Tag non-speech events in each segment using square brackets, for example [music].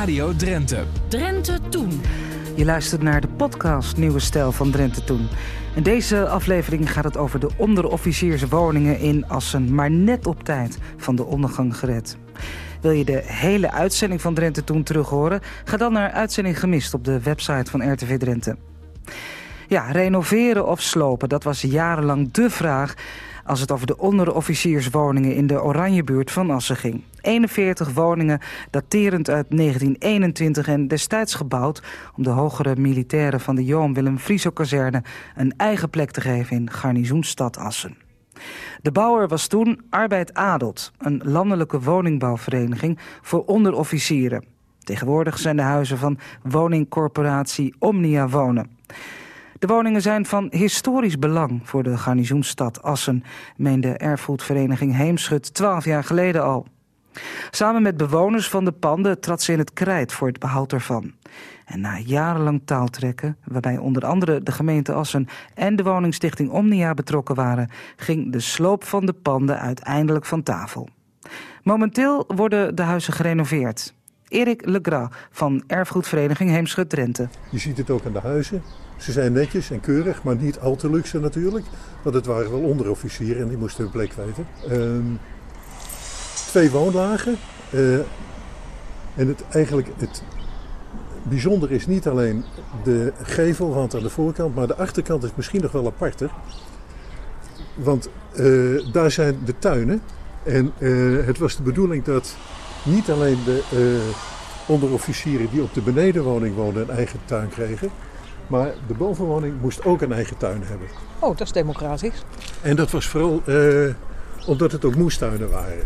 Radio Drenthe. Drenthe Toen. Je luistert naar de podcast Nieuwe Stijl van Drenthe Toen. In deze aflevering gaat het over de onderofficierswoningen in Assen, maar net op tijd van de ondergang gered. Wil je de hele uitzending van Drenthe Toen terug horen? Ga dan naar Uitzending Gemist op de website van RTV Drenthe. Ja, renoveren of slopen, dat was jarenlang de vraag als het over de onderofficierswoningen in de Oranjebuurt van Assen ging. 41 woningen daterend uit 1921 en destijds gebouwd... om de hogere militairen van de Johan Willem Frieso-kazerne... een eigen plek te geven in garnizoenstad Assen. De bouwer was toen Arbeid Adelt, een landelijke woningbouwvereniging voor onderofficieren. Tegenwoordig zijn de huizen van woningcorporatie Omnia Wonen. De woningen zijn van historisch belang voor de garnizoenstad Assen, meende erfgoedvereniging Heemschut twaalf jaar geleden al. Samen met bewoners van de panden trad ze in het krijt voor het behoud ervan. En na jarenlang taaltrekken, waarbij onder andere de gemeente Assen en de woningstichting Omnia betrokken waren, ging de sloop van de panden uiteindelijk van tafel. Momenteel worden de huizen gerenoveerd. Erik Legras van erfgoedvereniging Heemschut Drenthe. Je ziet het ook aan de huizen. Ze zijn netjes en keurig, maar niet al te luxe natuurlijk. Want het waren wel onderofficieren en die moesten hun plek weten. Ehm, twee woonlagen. Uh, en het, eigenlijk het bijzonder is niet alleen de gevelwand aan de voorkant, maar de achterkant is misschien nog wel aparter. Want uh, daar zijn de tuinen. En uh, het was de bedoeling dat niet alleen de onderofficieren die op de benedenwoning woonden een eigen tuin kregen. Maar de bovenwoning moest ook een eigen tuin hebben. Oh, dat is democratisch. En dat was vooral uh, omdat het ook moestuinen waren.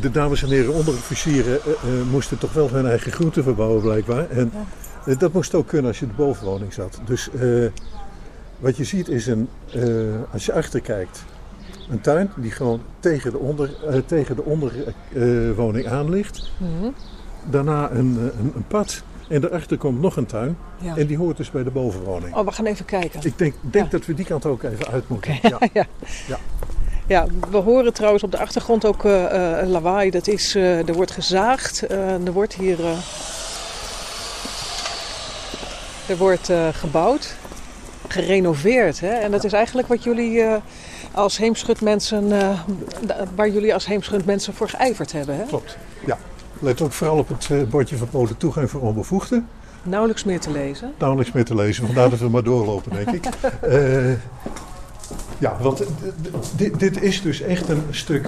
De dames en heren onderofficieren uh, uh, moesten toch wel hun eigen groenten verbouwen blijkbaar. En ja. dat moest ook kunnen als je de bovenwoning zat. Dus wat je ziet is een, als je achterkijkt, een tuin die gewoon tegen de, onder, tegen de onderwoning aan ligt. Mm -hmm. Daarna een, een, een pad en daarachter komt nog een tuin. Ja. En die hoort dus bij de bovenwoning. Oh, we gaan even kijken. Ik denk, denk ja. dat we die kant ook even uit moeten. Okay. Ja. [laughs] ja. ja. Ja, we horen trouwens op de achtergrond ook uh, lawaai. Dat is, er wordt gezaagd. er wordt hier... er wordt gebouwd. Gerenoveerd. Hè? En dat is eigenlijk wat jullie als heemschutmensen... waar jullie als heemschutmensen voor geijverd hebben. Hè? Klopt, ja. Let ook vooral op het bordje verboden toegang voor onbevoegden. Nauwelijks meer te lezen. Nauwelijks meer te lezen, vandaar dat we maar doorlopen, denk ik. uh, [laughs] ja, want dit, dit, is dus echt een stuk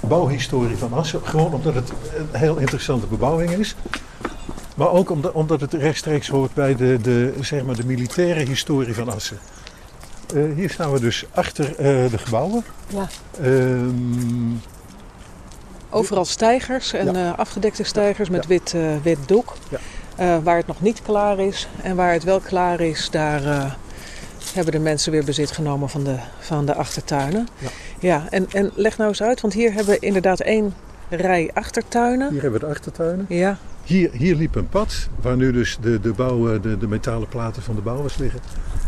bouwhistorie van Assen. Gewoon omdat het een heel interessante bebouwing is. Maar ook omdat, omdat het rechtstreeks hoort bij de, de, zeg maar de militaire historie van Assen. Uh, hier staan we dus achter de gebouwen. Ja. Ehm, Overal stijgers en ja. uh, afgedekte stijgers met ja. wit, wit doek. Ja. Waar het nog niet klaar is en waar het wel klaar is, daar hebben de mensen weer bezit genomen van de, van de achtertuinen. Ja, ja en, en leg nou eens uit, want hier hebben we inderdaad één rij achtertuinen. Hier hebben we de achtertuinen. Ja. Hier, hier liep een pad waar nu dus de, de, bouw, de, de metalen platen van de bouwers liggen.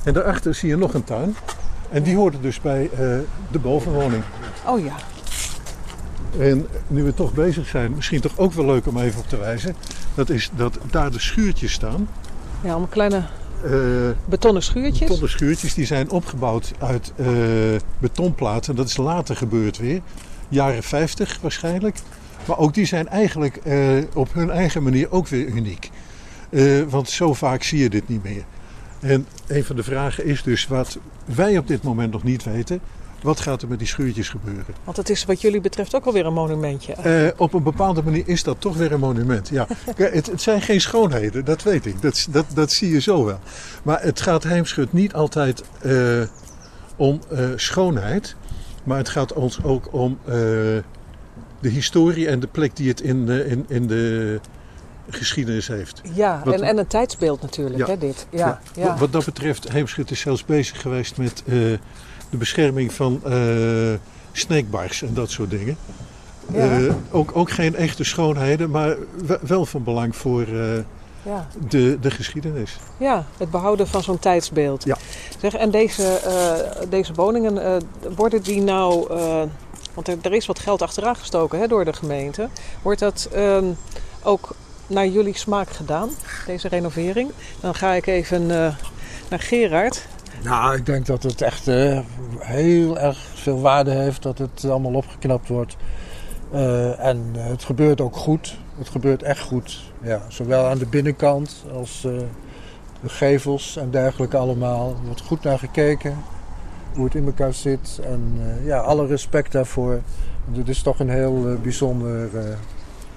En daarachter zie je nog een tuin. En die hoorde dus bij de bovenwoning. Oh ja. En nu we toch bezig zijn, misschien toch ook wel leuk om even op te wijzen. Dat is dat daar de schuurtjes staan. Ja, allemaal kleine uh, betonnen schuurtjes. Betonnen schuurtjes, die zijn opgebouwd uit uh, betonplaten. Dat is later gebeurd weer. Jaren 50 waarschijnlijk. Maar ook die zijn eigenlijk uh, op hun eigen manier ook weer uniek. want zo vaak zie je dit niet meer. En een van de vragen is dus wat wij op dit moment nog niet weten. Wat gaat er met die schuurtjes gebeuren? Want het is wat jullie betreft ook alweer een monumentje. Uh, op een bepaalde manier is dat toch weer een monument. Ja. [laughs] het, het, zijn geen schoonheden, dat weet ik. Dat, dat, dat zie je zo wel. Maar het gaat Heemschut niet altijd om schoonheid. Maar het gaat ons ook om de historie en de plek die het in, in, in de geschiedenis heeft. Ja, wat, en, en een tijdsbeeld natuurlijk, ja, hè, dit. Ja, ja. Wat dat betreft, Heemschut is zelfs bezig geweest met de bescherming van uh, snackbars en dat soort dingen. Ja. Uh, ook, ook geen echte schoonheden, maar wel van belang voor uh, ja. de, de geschiedenis. Ja, het behouden van zo'n tijdsbeeld. Ja. Zeg, en deze, deze woningen, worden die nou, want er, is wat geld achteraan gestoken hè, door de gemeente, wordt dat ehm, ook naar jullie smaak gedaan, deze renovering? Dan ga ik even uh, naar Gerard. Nou, ik denk dat het echt uh, heel erg veel waarde heeft dat het allemaal opgeknapt wordt. Uh, en het gebeurt ook goed. Het gebeurt echt goed. Ja, zowel aan de binnenkant als de gevels en dergelijke allemaal. Er wordt goed naar gekeken hoe het in elkaar zit. En ja, alle respect daarvoor. Want het is toch een heel bijzonder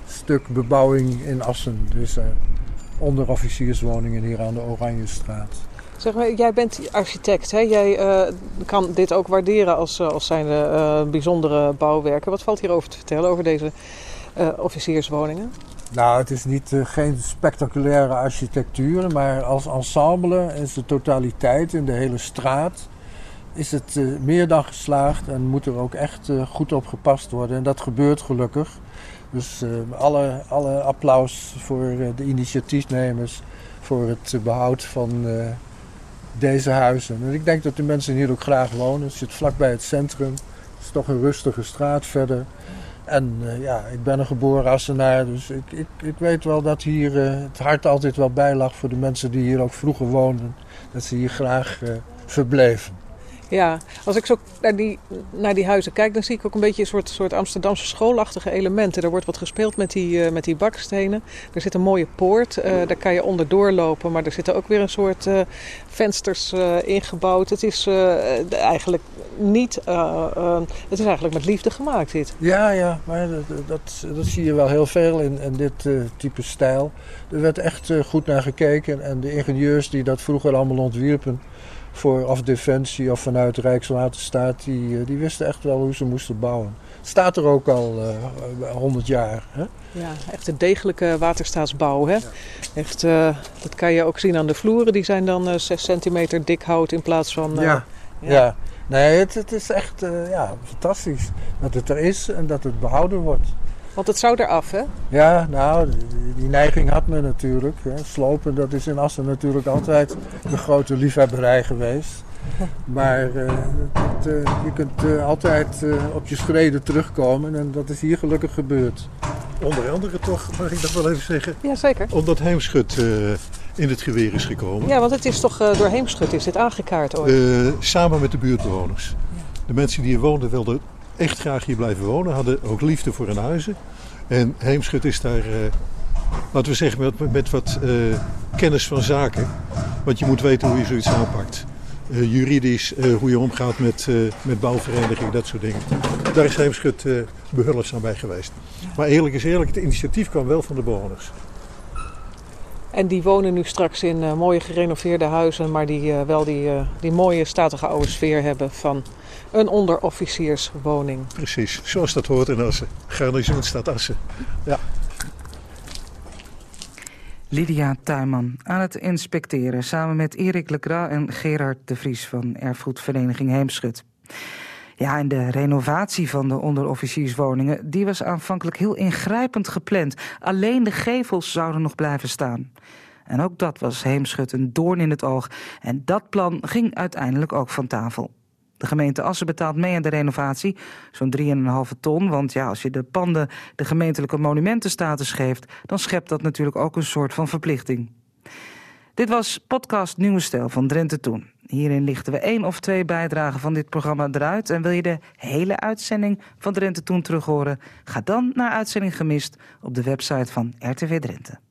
stuk bebouwing in Assen. Dus onderofficierswoningen hier aan de Oranjestraat. Zeg maar, jij bent architect, hè? jij uh, kan dit ook waarderen als, eh, als zijnde uh, bijzondere bouwwerken. Wat valt hierover te vertellen, over deze uh, officierswoningen? Nou, het is niet, geen spectaculaire architectuur, maar als ensemble is de totaliteit in de hele straat is het meer dan geslaagd en moet er ook echt goed op gepast worden. En dat gebeurt gelukkig. Dus alle, alle applaus voor de initiatiefnemers voor het behoud van deze huizen. En ik denk dat de mensen hier ook graag wonen. Het zit vlakbij het centrum. Het is toch een rustige straat verder. En ja, ik ben een geboren Assenaar, dus ik, ik, ik weet wel dat hier het hart altijd wel bij lag voor de mensen die hier ook vroeger woonden. Dat ze hier graag verbleven. Ja, als ik zo naar die, naar die huizen kijk, dan zie ik ook een beetje een soort, soort Amsterdamse schoolachtige elementen. Er wordt wat gespeeld met die, uh, met die bakstenen. Er zit een mooie poort, uh, daar kan je onderdoor lopen, maar er zitten ook weer een soort uh, vensters ingebouwd. Het is eigenlijk niet, het is eigenlijk met liefde gemaakt dit. Ja, ja, maar dat, dat, dat zie je wel heel veel in, in dit type stijl. Er werd echt goed naar gekeken en de ingenieurs die dat vroeger allemaal ontwierpen voor of Defensie of vanuit Rijkswaterstaat, die, eh, die wisten echt wel hoe ze moesten bouwen. Het staat er ook al uh, eh, 100 jaar. Hè? Ja, echt een degelijke waterstaatsbouw. Hè? Echt, uh, dat kan je ook zien aan de vloeren. Die zijn dan uh, 6 centimeter dik hout in plaats van... ja, ja. ja. Nee, het, het is echt ja, fantastisch dat het er is en dat het behouden wordt. Want het zou eraf, hè? Ja, nou, die, neiging had men natuurlijk. Hè. Slopen, dat is in Assen natuurlijk altijd de grote liefhebberij geweest. Maar uh, het, uh, je kunt uh, altijd op je schreden terugkomen en dat is hier gelukkig gebeurd. Onder andere toch, mag ik dat wel even zeggen? Ja, zeker. Omdat Heemschut in het geweer is gekomen. Ja, want het is toch door Heemschut is dit aangekaart ooit? samen met de buurtbewoners. De mensen die hier woonden wilden echt graag hier blijven wonen. Hadden ook liefde voor hun huizen. En Heemschut is daar, uh, laten we zeggen, met, met wat uh, kennis van zaken. Want je moet weten hoe je zoiets aanpakt. Uh, juridisch, hoe je omgaat met, met bouwverenigingen, dat soort dingen. Daar is Heemschut behulpzaam bij geweest. Maar eerlijk is eerlijk, het initiatief kwam wel van de bewoners. En die wonen nu straks in mooie gerenoveerde huizen, maar die wel die, die mooie statige oude sfeer hebben van een onderofficierswoning. Precies, zoals dat hoort in Assen. Garnizoenstad Assen. Ja. Lydia Tuinman aan het inspecteren samen met Erik Legras en Gerard de Vries van Erfgoedvereniging Heemschut. Ja, en de renovatie van de onderofficierswoningen... die was aanvankelijk heel ingrijpend gepland. Alleen de gevels zouden nog blijven staan. En ook dat was Heemschut een doorn in het oog. En dat plan ging uiteindelijk ook van tafel. De gemeente Assen betaalt mee aan de renovatie, zo'n 3,5 ton. Want ja, als je de panden de gemeentelijke monumentenstatus geeft... dan schept dat natuurlijk ook een soort van verplichting. Dit was podcast Nieuwe Stijl van Drenthe Toen. Hierin lichten we één of twee bijdragen van dit programma eruit. En wil je de hele uitzending van Drenthe Toen terughoren? Ga dan naar Uitzending Gemist op de website van RTV Drenthe.